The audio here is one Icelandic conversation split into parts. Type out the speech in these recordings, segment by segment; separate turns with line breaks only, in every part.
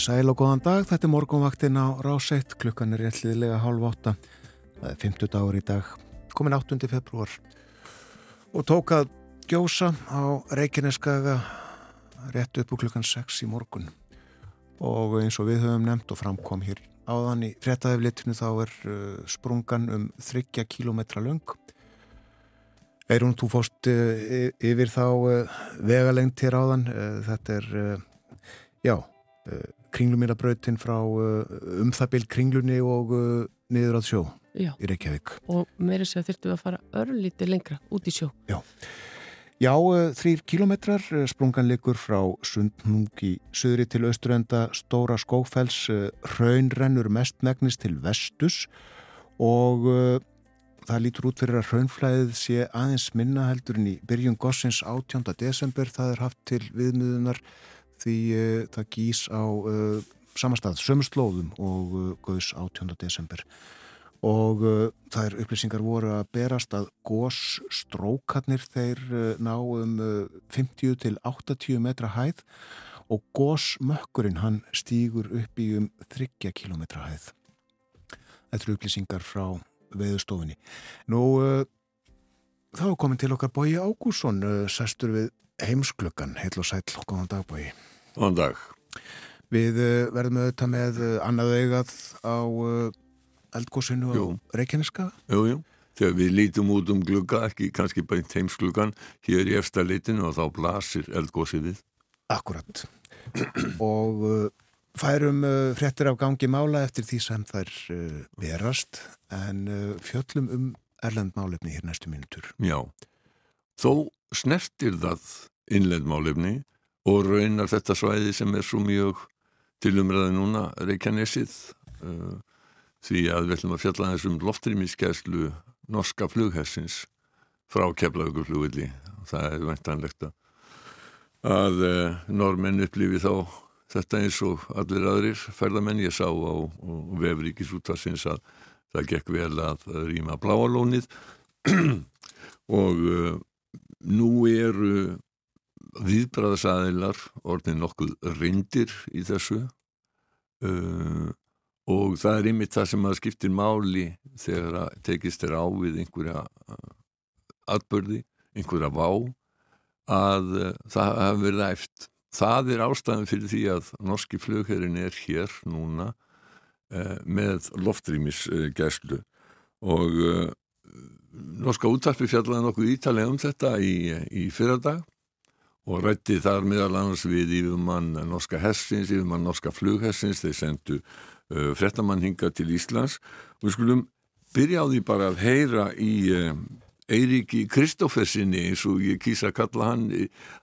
Komið sæl og góðan dag, þetta er morgunvaktin á Ráseitt, klukkan er réttliðilega hálf átta, það er 50 dagur í dag, komin 8. februar og tók að gjósa á Reykjaneskaga rétt upp úr klukkan 6 í morgun og eins og við höfum nefnt og framkom hér áðan í frettæðiflitinu þá er uh, sprungan um 30 km lang. Eirún, þú fóst uh, yfir þá uh, vegalengt hér áðan, þetta er, já, kringlumýrabrautin frá um það bíl kringlunni og niður að sjó
Já.
í Reykjavík.
og meiri sér þurftum við að fara örlítið lengra út í sjó.
Já, uh, þrýr kilometrar, uh, sprungan likur frá Sundnung í söðri til austurenda Stóra Skófells, uh, raun rennur mestmegnist til vestus og uh, það lítur út fyrir að raunflæðið sé aðeins minna heldur en í byrjun gossins 18. desember, það er haft til viðmiðunar því uh, það gís á uh, samastað sömslóðum og uh, gauðs 18. desember og það er upplýsingar voru að berast að gósstrókarnir þeir ná um uh, 50 til 80 metra hæð og gósmökkurinn hann stýgur upp í um 30 km hæð. Þetta eru upplýsingar frá veðustofinni. Nú, þá komin til okkar Bói Ágússon, sestur við heimsklöggan, heil og sæll, góðan dag Bói.
Góðan dag.
Við uh, verðum auðvitað með uh, annað augað á eldgósinu
Jú.
á Reykjaneska.
Jú, jú. Þegar við lítum út um glugga, ekki kannski í heimsgluggan, hér í efsta litinu og þá blasir eldgósið við.
Akkurat. og færum fréttir af gangi mála eftir því sem þær verast en fjöllum um erlend málefni hér næstu mínutur.
Já. Þó snertir það innlendmálefni og raunar þetta svæði sem er svo mjög tilumræði núna, Reykjanesið, uh, því að við ætlum að fjalla þessum loftrýmiskeslu norska flughessins frá keflaugurflugvilli. Það er væntanlegt að, uh, normenn upplifi þá þetta eins og allir aðrir ferðamenn ég sá á, vefríkis útvarsins að það gekk vel að rýma bláalónið og uh, nú eru viðbræðsæðilar orðin nokkuð reyndir í þessu uh, og það er ymmið það sem að skiptir máli þegar að tekist er á við einhverja uh, atbörði, einhverja vá að uh, það hafi verið æft. Það er ástæðan fyrir því að norski flugherrin er hér núna uh, með loftrýmisgæslu og uh, norska útvarpi fjallaði nokkuð ítalega um þetta í, í fyrradag og rætti þar meðal annars við yfirmann norska hessins, yfirmann norska flughessins, þeir sendu uh, frettamann hinga til Íslands. Og við skulum byrja á því bara að heyra í uh, Eiríki Kristófersinni eins og ég kýsa að kalla hann.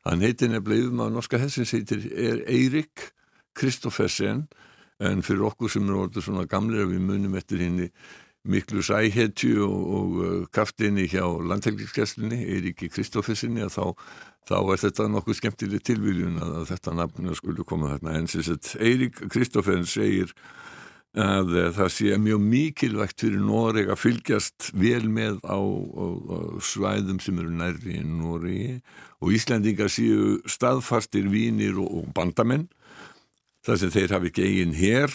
Hann heitir nefnilega yfirmann norska hessins heitir er Eirík Kristófersen. En fyrir okkur sem eru orðið svona gamlega við munum eftir henni miklu sæhetju og, og uh, kraftinni hjá landhelgiskesslunni, Eiríki Kristófersinni að þá, þá er þetta nokkuð skemmtileg tilvíljun að, að þetta nafnu skulle koma þarna. En sem sagt Eirík Kristófersin segir að uh, það sé mjög mikilvægt fyrir Noreg að fylgjast vel með á, á, á svæðum sem eru nærri en Noregi. Og Íslandingar séu staðfastir vínir og, og bandamenn. Þar sem þeir hafi eigin hér,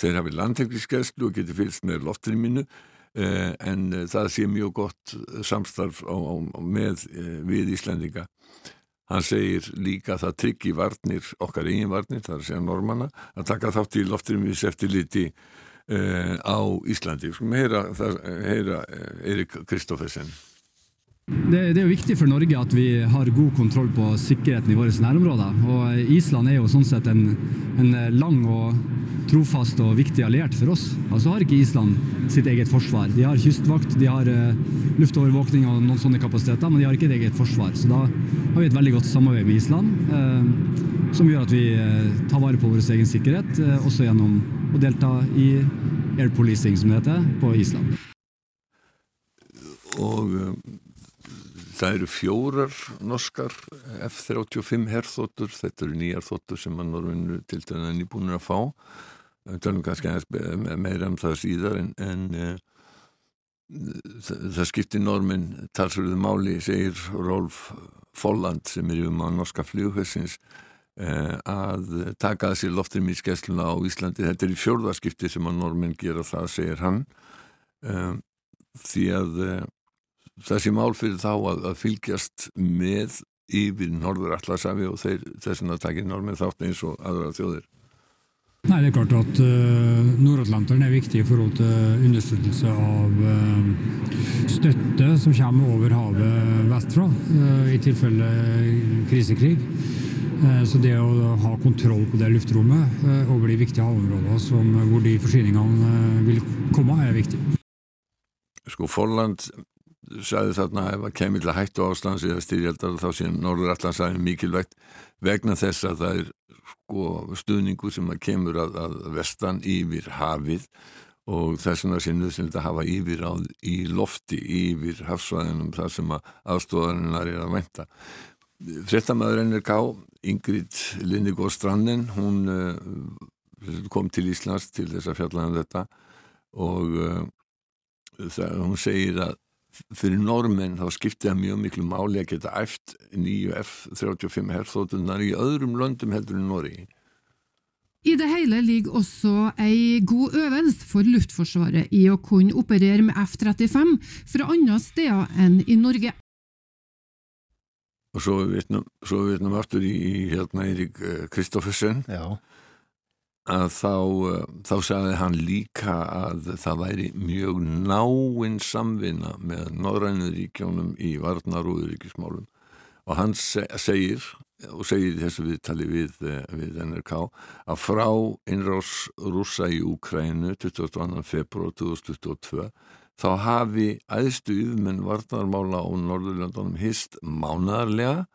þeir hafi landhelgiskeslu og geti fylgst með loftrýminu. eh, en eh, það sé mjög gott samstarf á, á, með eh, við Íslandinga. Hann segir líka að það tryggi varnir, okkar eigin varnir, það er að segja normanna, að taka þátt í loftrýmis eftir liti eh, á Íslandi. Skulum heyra, heyra Erik Kristoffersen.
Det, det, er jo viktig for Norge at vi har god kontroll på sikkerheten i våre nærområder. Og Island er jo sånn sett en, en lang og trofast og viktig alliert for oss. Og så har ikke Island sitt eget forsvar. De har kystvakt, de har uh, luftovervåkning og noen sånne kapasiteter, men de har ikke et eget forsvar. Så da har vi et veldig godt samarbeid med Island, uh, som gjør at vi tar vare på vår egen sikkerhet, også gjennom å delta i air policing, som det heter, på Island.
Og það eru fjórar norskar F-35 herþóttur, þetta eru nýjar þóttur sem að norðinu til dæna nýbúinir að fá. Tölum kannski aðeins meira um það síðar en, en uh, það, það skiptir normin talsverðu máli, segir Rolf Folland sem er um að norska fljóðhessins eh, að taka þessi loftrýmiskesluna á Íslandi. Þetta er í fjörðarskipti sem að normin gera það, segir hann um, því að þessi mál fyrir þá að, að fylgjast með yfir Norður allarsafi og þeir þessin að takja normin þátt eins og aðra þjóðir
Nei, Det er klart at uh, Nord-Atlanteren er viktig i forhold til understøttelse av uh, støtte som kommer over havet vestfra, uh, i tilfelle krisekrig. Så det å ha kontroll på det luftrommet over de viktige havområdene som, hvor de forsyningene vil komme, er viktig.
Sko Forland sagði þarna ef að kemur til hættu ástans eða styrjaldar þá sé Norður Allandsæðin mikilvægt vegna þess að það er sko stuðningu sem að kemur að, að vestan yfir hafið og þess vegna sé nöðsynlega að hafa yfir á í lofti yfir hafsvæðinum þar sem að aðstofarinnar er að venda. Frettamæður NRK, Ingrid Linnigóð Stranden, hún uh, kom til Íslands til þess að fjalla um þetta og uh, það, hún segir að fyrir normenn þá skipti það mjög miklu máli að geta eft nýju F-35 herþóttunar í öðrum löndum heldur en Nóri.
I det hele ligger også ei god øvelse for Luftforsvaret i å kunne operere med F-35 fra andre steder enn i Norge.
Og så veitum aftur í hérna Eirik Kristoffersen.
Já
að þá, uh, þá sagði hann líka að það væri mjög náinn samvinna með Norrænuríkjónum í varnar og og hann segir og segir þessu viðtali við, eh, við NRK að frá innrás rúsa í Úkrænu 22. februar 2022 þá hafi æðstu yfirmenn varnarmála á Norðurlandunum hist mánadarlega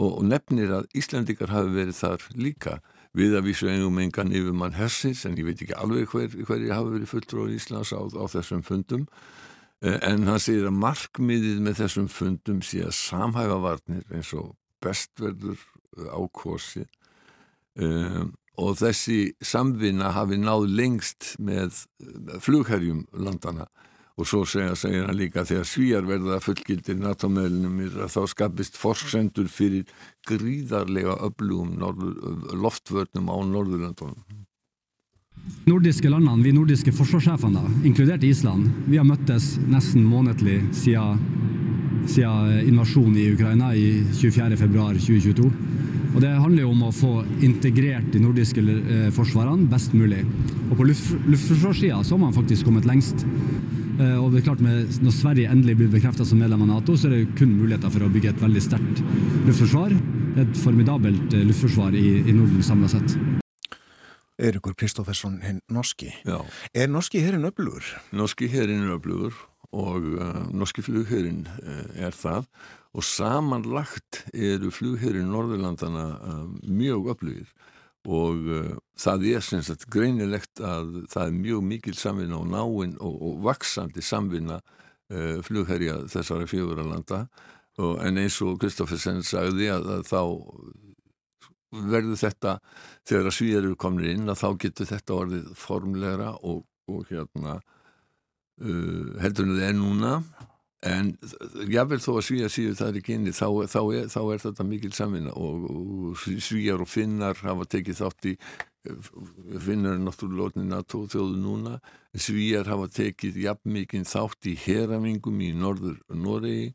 og nefnir að Íslandikar hafi verið þar líka við að vísu engum engan yfirmann hersins en ég veit ekki alveg hver, hver ég hafi verið fulltrúið í Íslands á, á þessum fundum. Eh, en hann segir að markmiðið með þessum fundum sé að samhæfa varnir eins og bestverður eh, ákosi um, og þessi samvinna hafi náð lengst með flugherjum landana og svo segja, segir hann líka þegar svíjar verða fullgildir NATO-meðlunum að þá skapist forsendur fyrir gríðarlega öflugum loftvörnum á Norðurlandunum.
Nordiske landene, vi nordiske forsvarssjefene, inkludert Island, vi har møttes nesten månedlig siden, siden invasjonen i Ukraina i 24.2.2022. Og Det handler jo om å få integrert de nordiske eh, forsvarene best mulig. Og På luft, luftforsvarssida har man faktisk kommet lengst. Eh, og det er klart med, Når Sverige endelig blir bekreftet som medlem av Nato, så er det kun muligheter for å bygge et veldig sterkt luftforsvar. Et formidabelt eh, luftforsvar i, i Norden samla sett.
Eirikur Kristófersson, hinn norski.
Já.
Er norski herrin öflugur?
Norski herrin er öflugur og uh, norski flugherrin uh, er það og samanlagt eru flugherrin Norðurlandana uh, mjög öflugir og uh, það er sem sagt greinilegt að það er mjög mikil samvinna og náinn og, og vaksandi samvinna uh, flugherja þessara fjöguralanda en eins og Kristoffersen sagði að, að þá verður þetta þegar að svíjar eru komin inn að þá getur þetta orðið formlegra og, og hérna uh, heldur en það er núna en jável þó að svíja síðu það er ekki inni þá, þá, er, þá er þetta mikil samvinna og, og svíjar og finnar hafa tekið þátt í finnar er náttúrulega lótnin að þjóðu núna svíjar hafa tekið jafn mikið þátt í heramingum í norður Noregi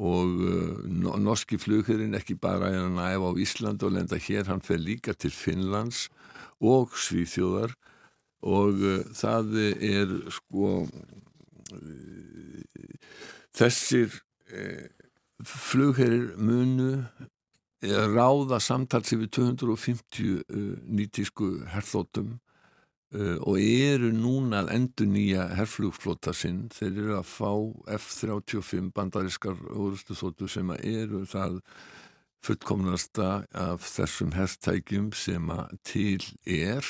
og uh, norski flugherrin ekki bara er að efa á Ísland og lenda hér, hann fer líka til Finnlands og Svíþjóðar og uh, það er sko Þessir eh, flugherrir munu eh, ráða samtals yfir 250 eh, nýtísku herþótum eh, og eru núna að endur nýja herrflugflota sinn. Þeir eru að fá F-35 bandariskar orustu þóttu sem eru það fullkomnasta af þessum herrtækjum sem til er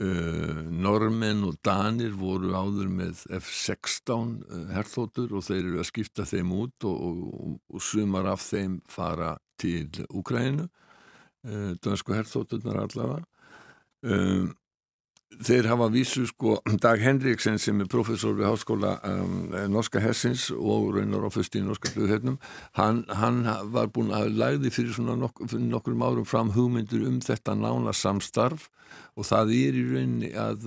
Uh, normenn og danir voru áður með F-16 uh, herþóttur og þeir eru að skipta þeim út og, og, og sumar af þeim fara til Úkrænu uh, dansku herþótturnar allavega þeir hafa vísu sko Dag Henriksen sem er professor við háskóla um, Norska Hessins og raunar ofust í Norska flughernum hann, hann var búin að lagði fyrir svona nok nokkrum árum fram hugmyndur um þetta nána samstarf og það er í rauninni að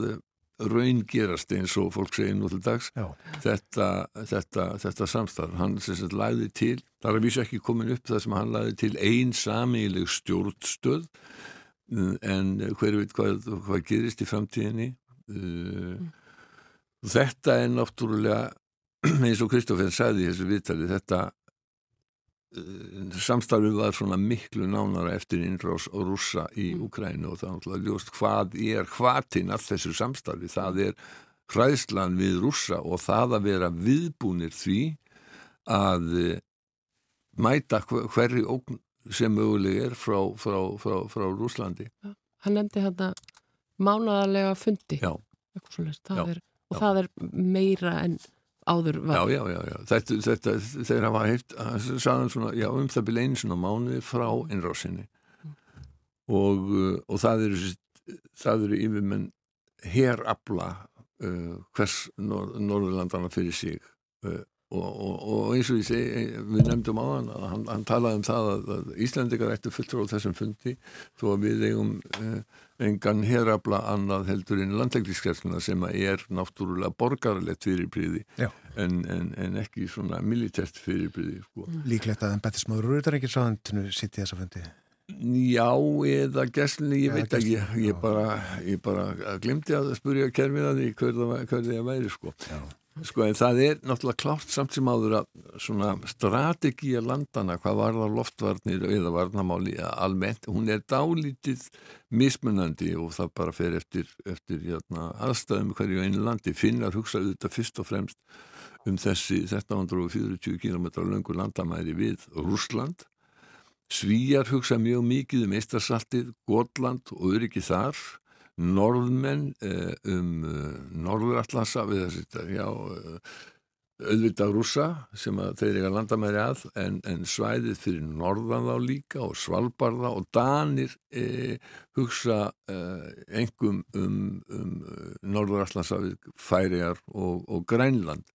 raun gerast eins og fólk segir nú til dags þetta, þetta, þetta samstarf. Hann sem sagt lagði til það er að vísu ekki komin upp það sem hann lagði til einn samileg stjórnstöð en hver veit hvað, hvað gerist í framtíðinni mm. þetta er náttúrulega eins og Kristófinn sagði í þessu viðtali þetta samstarfið var svona miklu nánara eftir innrás og rússa í mm. Ukrænu og það er náttúrulega ljóst hvað er hvaðtinn af þessu samstarfi það er hræðslan við rússa og það að vera viðbúnir því að mæta hverri ógn sem möguleg er frá, frá, frá, frá Rúslandi
ja, Hann nefndi hérna mánadarlega fundi
Já.
það er, og Já. það er meira en áður
var Já, já, já, já. Þetta, þetta, þeir hafa heilt svona, já, um það byrja einu svona mánuði frá innrásinni mm. og, og það eru það eru yfirmenn herabla uh, hvers nor Norðurlandana fyrir sig uh, Og, og, og eins og ég segi, við nefndum á hann að hann, hann talaði um það að, að Íslandikar ættu fulltrú á þessum fundi þó að við eigum eh, engan herabla annað heldur inn landleikliskerfuna sem er náttúrulega borgarlegt fyrirbríði en, en, en ekki svona militært fyrirbríði. Sko.
Mm. Líklegt að en betismöður Rúðarækjarsvæðantinu sitt í þessa fundi?
Já, eða geslinni, ég veit ekki, ég, ég bara, bara glimti að spurja kerfið að því hverða það væri sko. Já. Sko en það er náttúrulega klárt samt sem áður að svona strategíja landana, hvað var það loftvarnir eða varnamáli almennt, hún er dálítið mismunandi og það bara fer eftir, eftir hérna, aðstæðum hverju einu landi. Finnar hugsaði þetta fyrst og fremst um þessi 1340 km langur landamæri við Rúsland. Svíjar hugsa mjög mikið um Eistarsaltið, Gotland og öryggi þar norðmenn eh, um eh, Norðurallasa við þessi, já, eh, auðvitað rúsa sem þeir eiga landamæri að en, en svæðið fyrir norðan þá líka og svalbarða og danir e, hugsa e, engum um, um Norðurallasa við færiar og, og grænland.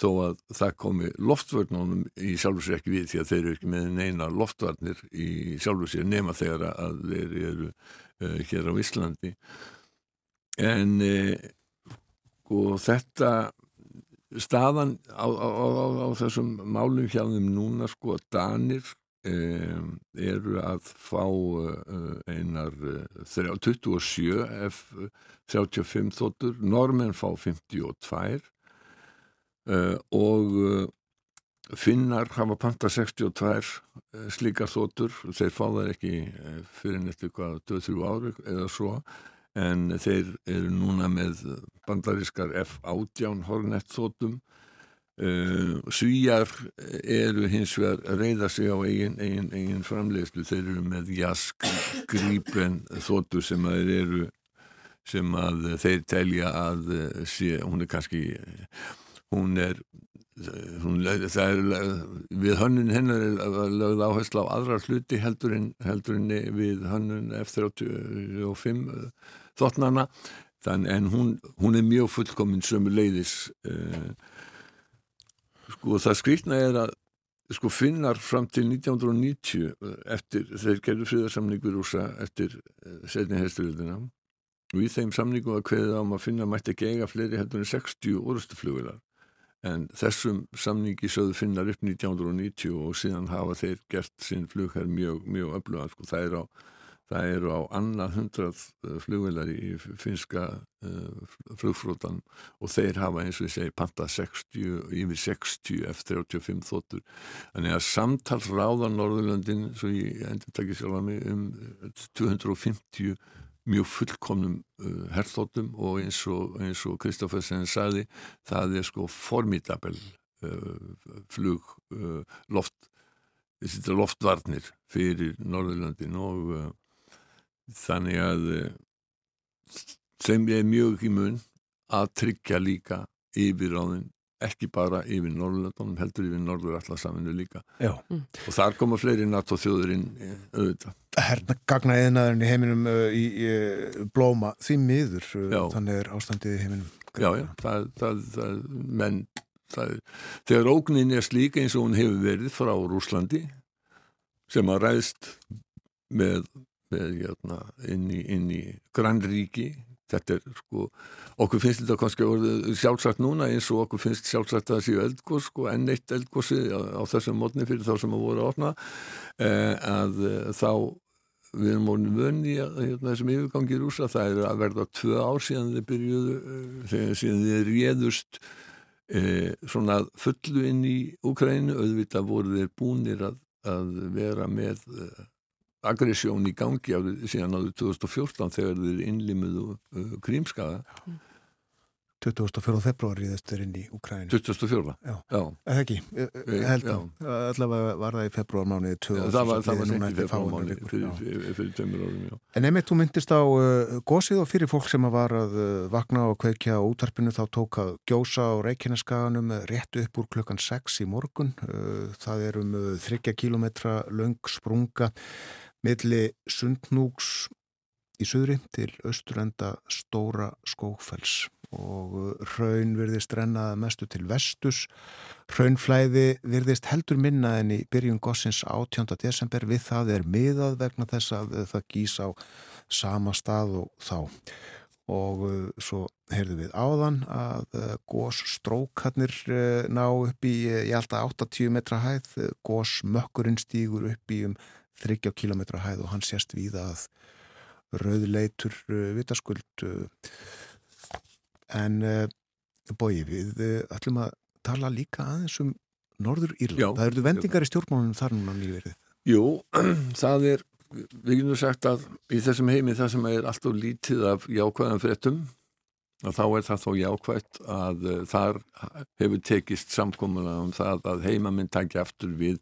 Þó að það komi loftvörnunum í sjálfsvegar ekki við því að þeir eru ekki með neina loftvarnir í sjálfsvegar nema þegar að þeir eru uh, hér á Íslandi. En uh, og þetta staðan á, á, á, á þessum málum hjá þeim núna sko að Danir um, eru að fá uh, einar 27 F-35 þóttur, normenn fá 52 uh, og Finnar hafa panta 62 eh, slíkar þóttur, þeir fá það ekki eh, fyrir nættu hvað 2-3 ári eða svo. En þeir eru núna með bandarískar F-18 hornett þóttum uh, Svíjar eru hins vegar að reyða sig á eigin, eigin, eigin framlegslu, þeir eru með jask grípen þóttu sem að þeir eru sem að þeir telja að sé, hún er kannski hún er er við hönnun hennar er lögð áherslu á aðra hluti heldur en, heldur en við hönnun F-35 þottnana en hún, hún er mjög fullkominn sömu leiðis uh, sko það skrítna er að sko finnar fram til 1990 eftir þeir gerðu fríðarsamningur úrsa eftir setni hersturöldina og í þeim samningu að hverða á maður finna mætti ekki eiga fleiri heldur en 60 orðstuflugular en þessum samningi sögðu finnar upp 1990 og síðan hafa þeir gert sinn flugherr mjög, mjög öfluga, sko, það er á eru á annað hundrað uh, flugvelar í finska uh, flugfrótan og þeir hafa eins og ég segi panta 60, yfir 60 F-35 þóttur þannig að samtalsráða Norðurlöndin svo ég endur takkið sjálf að mig um 250 mjög fullkomnum uh, herþóttum og eins og, og Kristoffersen saði það er sko formidabel uh, flug uh, loft loftvarnir fyrir Norðurlandin og uh, þannig að uh, þeim er mjög í mun að tryggja líka yfiráðin ekki bara yfir Norrlöndunum, heldur yfir Norður allarsaminu líka.
Já.
Og þar koma fleiri NATO þjóðurinn auðvitað.
Herna gagna eðnaðurinn í heiminum uh, í, í blóma því miður, uh,
Já.
þannig er ástandið í heiminum.
Já, já, það, það, það, menn, það, þegar ógnin er slík eins og hún hefur verið frá Rúslandi sem að ræðst með, með jæna, inn í, inn í grannríki þetta er sko, okkur finnst þetta kannski orðið sjálfsagt núna eins og okkur finnst sjálfsagt að það séu eldgós sko, enn eitt eldgósi á, á þessum mótni fyrir þá sem að voru að opna. Eh, að eh, þá við erum orðin vönni að hérna, þessum yfirgangi rúsa, það er að verða tvö ár síðan þið byrjuðu eh, þegar síðan þið réðust eh, svona fullu inn í Ukraínu, auðvitað voru þeir búnir að, að vera með eh, aggressjón í gangi síðan árið 2014 þegar þeir innlimuðu uh, krímskaða
24. februari þessir inn í Ukrænu.
2004
Já. Eða ekki, eh,
Eh,
held að allavega var það í
Já,
ár
það
sem
var, það var
núna eftir vikur,
fyrir, tveimur árum.
En einmitt þú myndist á uh, gósið og fyrir fólk sem var að uh, vakna og kveikja útarpinu þá tók að gjósa á Reykjaneskaganum rétt upp úr klukkan 6 í morgun. Uh, það er um 30 kilometra löng sprunga milli Sundnúks í suðri til austurenda Stóra Skókfells og uh, raun virðist rennaða mestu til vestus. Raunflæði virðist heldur minna en í byrjun gossins 18. desember við það er miðað vegna þess að uh, það gís á sama stað og þá. Og uh, svo heyrðum við áðan að gósstrókarnir ná upp í, ég held að 80 metra hæð, gósmökkurinn stígur upp í um 30 kilometra hæð og hann sést víða að rauðleitur uh, vitaskuld uh, en uh, bói við ætlum að tala líka aðeins um Norður Írland. Það eru vendingar í stjórnmálunum þar núna nýverið.
Jú, það er við getum sagt að í þessum heimi það sem er alltaf lítið af jákvæðan fréttum og þá er það þó jákvætt að þar hefur tekist samkomulega um það að heimaminn takja aftur við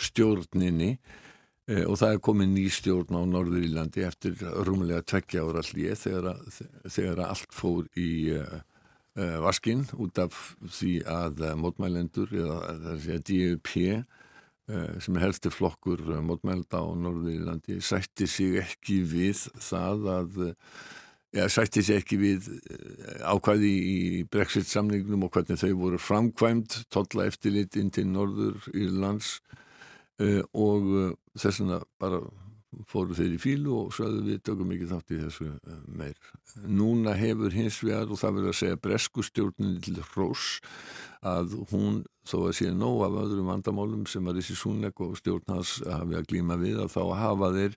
stjórninni og það er komið ný stjórn á Norður Írlandi eftir rúmulega tveggja ára hlýje þegar, þegar allt fór í uh, uh, vaskinn út af því að mótmælendur eða það er að DUP eh, sem er helsti flokkur eh, mótmælda á Norðurlandi sætti sig ekki við það að ja, sætti sig ekki við eh, ákvæði í Brexit samningnum og hvernig þau voru framkvæmt tolla eftirlit inn til Norður Írlands og þess vegna bara fóru þeir í fílu og sögðu við tökum ekki þátt í þessu uh, meir. Núna hefur hins vegar og það verður að segja breskustjórnin til hrós að hún þó að sé nóg af öðrum vandamálum sem að Rissi Súnek og stjórn hans hafi að glíma við að þá hafa þeir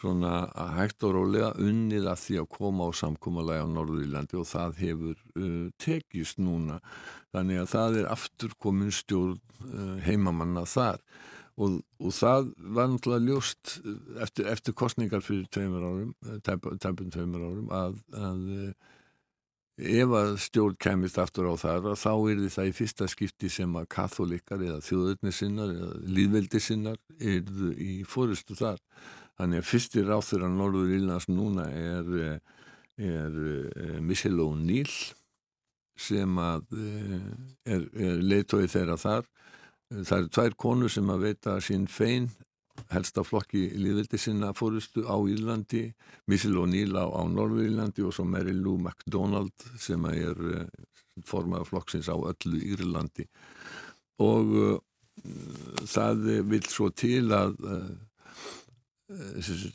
svona hægt og rólega unnið að því að koma á samkómalega á Norðurílandi og það hefur uh, tekist núna þannig að það er aftur komin stjórn uh, heimamanna þar og, og það var náttúrulega ljóst uh, eftir, eftir kostningar fyrir tveimur árum, tæp- tæpum tveimur árum að, að uh, ef að stjórn kemist aftur á þar þá er það í fyrsta skipti sem að katholikar eða þjóðurnisinnar eða líðveldisinnar eru í fórustu þar. Þannig að fyrstir ráþur að Norður Írlands núna er, eh, er, er Michelle O'Neill sem að eh, er, er leitói þeirra þar. Það eru tvær konur sem að veita sín fein. Helsta flokki líðveldi sinna fórustu á Írlandi Michelle O'Neill á, á Norður-Írlandi og svo Mary Lou MacDonald sem er uh, formaður flokksins á öllu Írlandi. Og uh, það vil svo til að uh,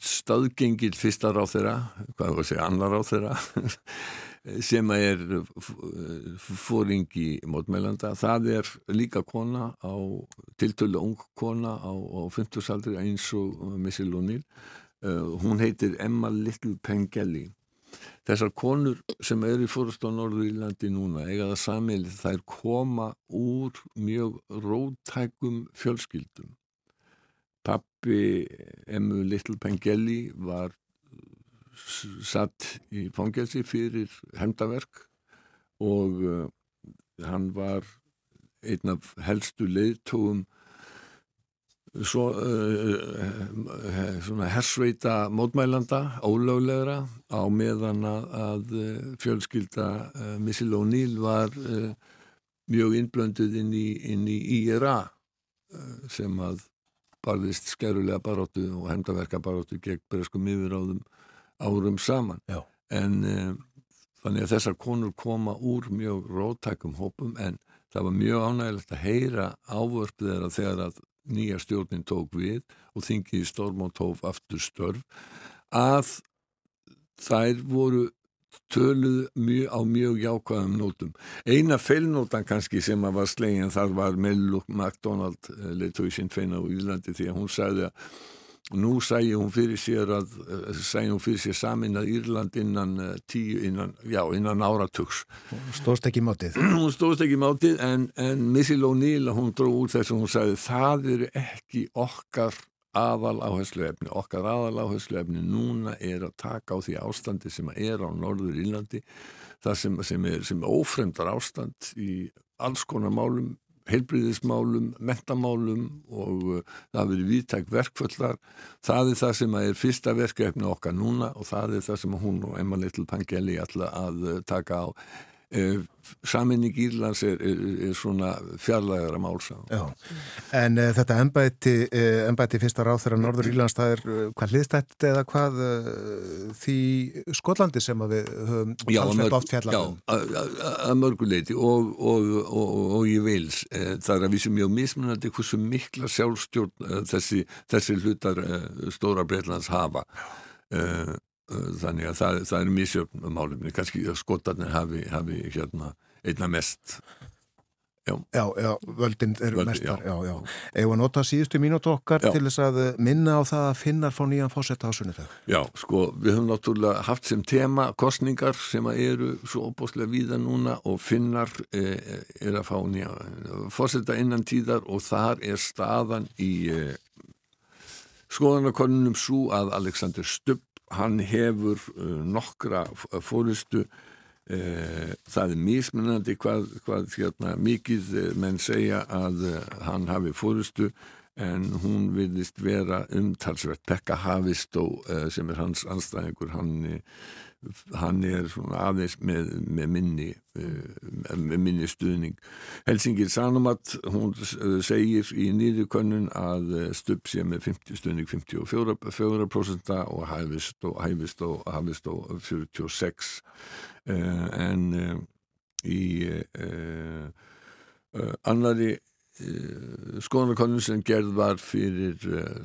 staðgengil fyrsta ráð þeirra hvað var að segja annar ráð þeirra sem er fóringi mótmælanda það er líka kona á tiltölu ung kona á, á 50 aldri eins og Missy Lónil uh, hún heitir Emma Little Pengelly þessar konur sem eru í fórust á Norður-Írlandi núna eiga það samil þær koma úr mjög rótækum fjölskyldum. Pappi Emmu Little Pengelly var satt í fangelsi fyrir hendaverk og uh, hann var einn af helstu leiðtóum svo uh, hersveita mótmælanda, ólöglegra á meðan að, fjölskylda uh, Missile O'Neill var mjög innblönduð inn í, inn í IRA sem að barðist skerulega baróttu og hendaverka baróttu gegn breskum yfiráðum árum saman
Já.
en um, þannig að þessar konur koma úr mjög rótækum hópum en það var mjög ánægilegt að heyra ávörp þeirra þegar að nýja stjórnin tók við og þingið í Stormont tóf aftur störf að þær voru töluð mjög, á mjög jákvæðum nótum. Eina feilnótan kannski sem að var slegin þar var Melluk MacDonald leitói sinn feina á Ílandi því að hún sagði að nú sæði hún fyrir sér að sæði hún fyrir sér samin að Írland innan tíu, innan, já, innan áratugs.
Stóðst ekki mátið.
hún stóðst ekki mátið en, en Missy O'Neill hún dró úr þess að hún sagði það eru ekki okkar aðal áherslu efni, okkar aðal áherslu efni núna er að taka á því ástandi sem er á Norður Írlandi það sem, sem er, er ófremdar ástand í alls konar málum heilbriðismálum, mentamálum og uh, það verið viðtæk verkföllar það er það sem er fyrsta verkefni okkar núna og það er það sem hún og Emma Little Pangeli ætla að uh, taka á saminning Írlands er, er, er svona fjarlægara málsá
En uh, þetta ennbæti uh, ennbæti fyrsta ráð þegar Norður Írlands það er hvað hliðstætt eða hvað því Skotlandi sem við höfum
alveg
oft fjallar
Já, að mörguleiti og, og, og, og ég veils það er að við sem mjög mismunandi hversu mikla sjálfstjórn þessi, þessi hlutar stóra Breitlands hafa þannig að það, það er mísjöfn málumni, kannski skotarnir hafi, hafi hérna einna mest
Já, já, já völdin er
Völdi,
mestar
já.
já, já. Eða nota síðustu mínútu okkar
Já.
til þess að minna á það að finnar fá nýjan fósetta á sunnudag
Já, sko, við höfum náttúrulega haft sem tema kostningar sem eru svo opbóðslega víða núna og finnar eh, er að fá nýja fórseta innan tíðar og þar er staðan í eh, skoðanakonunum svo að Alexander Stubb hann hefur uh, nokkra fórustu uh, það er mismunandi hvað, hvað hérna, mikið uh, menn segja að uh, hann hafi fórustu en hún virðist vera umtalsvert. Pekka Havistó uh, sem er hans anstæðingur hann, hann er svona aðeins með, með minni uh, með minni stuðning. Helsingir Sanomat hún segir í nýðukönnun að uh, stupp sé með 50 stuðning 54% og Havistó Havistó, Havistó 46 uh, en uh, í uh, uh, annari skoðanakonun sem gerð var fyrir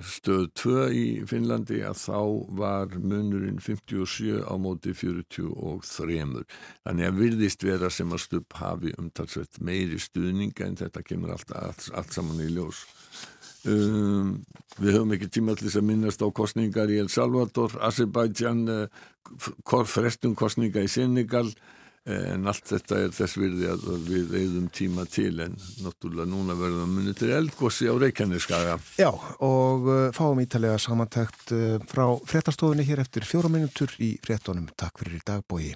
stöð 2 í Finnlandi að þá var munurinn 57 á móti 43 þannig að virðist vera sem að stupp hafi umtalsveit meiri stuðninga en þetta kemur allt, allt, allt saman í ljós. Um, við höfum ekki tíma til þess að minnast á kostningar í El Salvador, Azerbaijan uh, frestum kostninga í Senegal en allt þetta er þess virði að við eigðum tíma til en náttúrulega núna verðum við munið til eldgósi á Reykjaneskaga.
Já, og uh, fáum ítalega samantækt uh, frá fréttastofunni hér eftir fjóra minútur í fréttonum. Takk fyrir í dag, bói.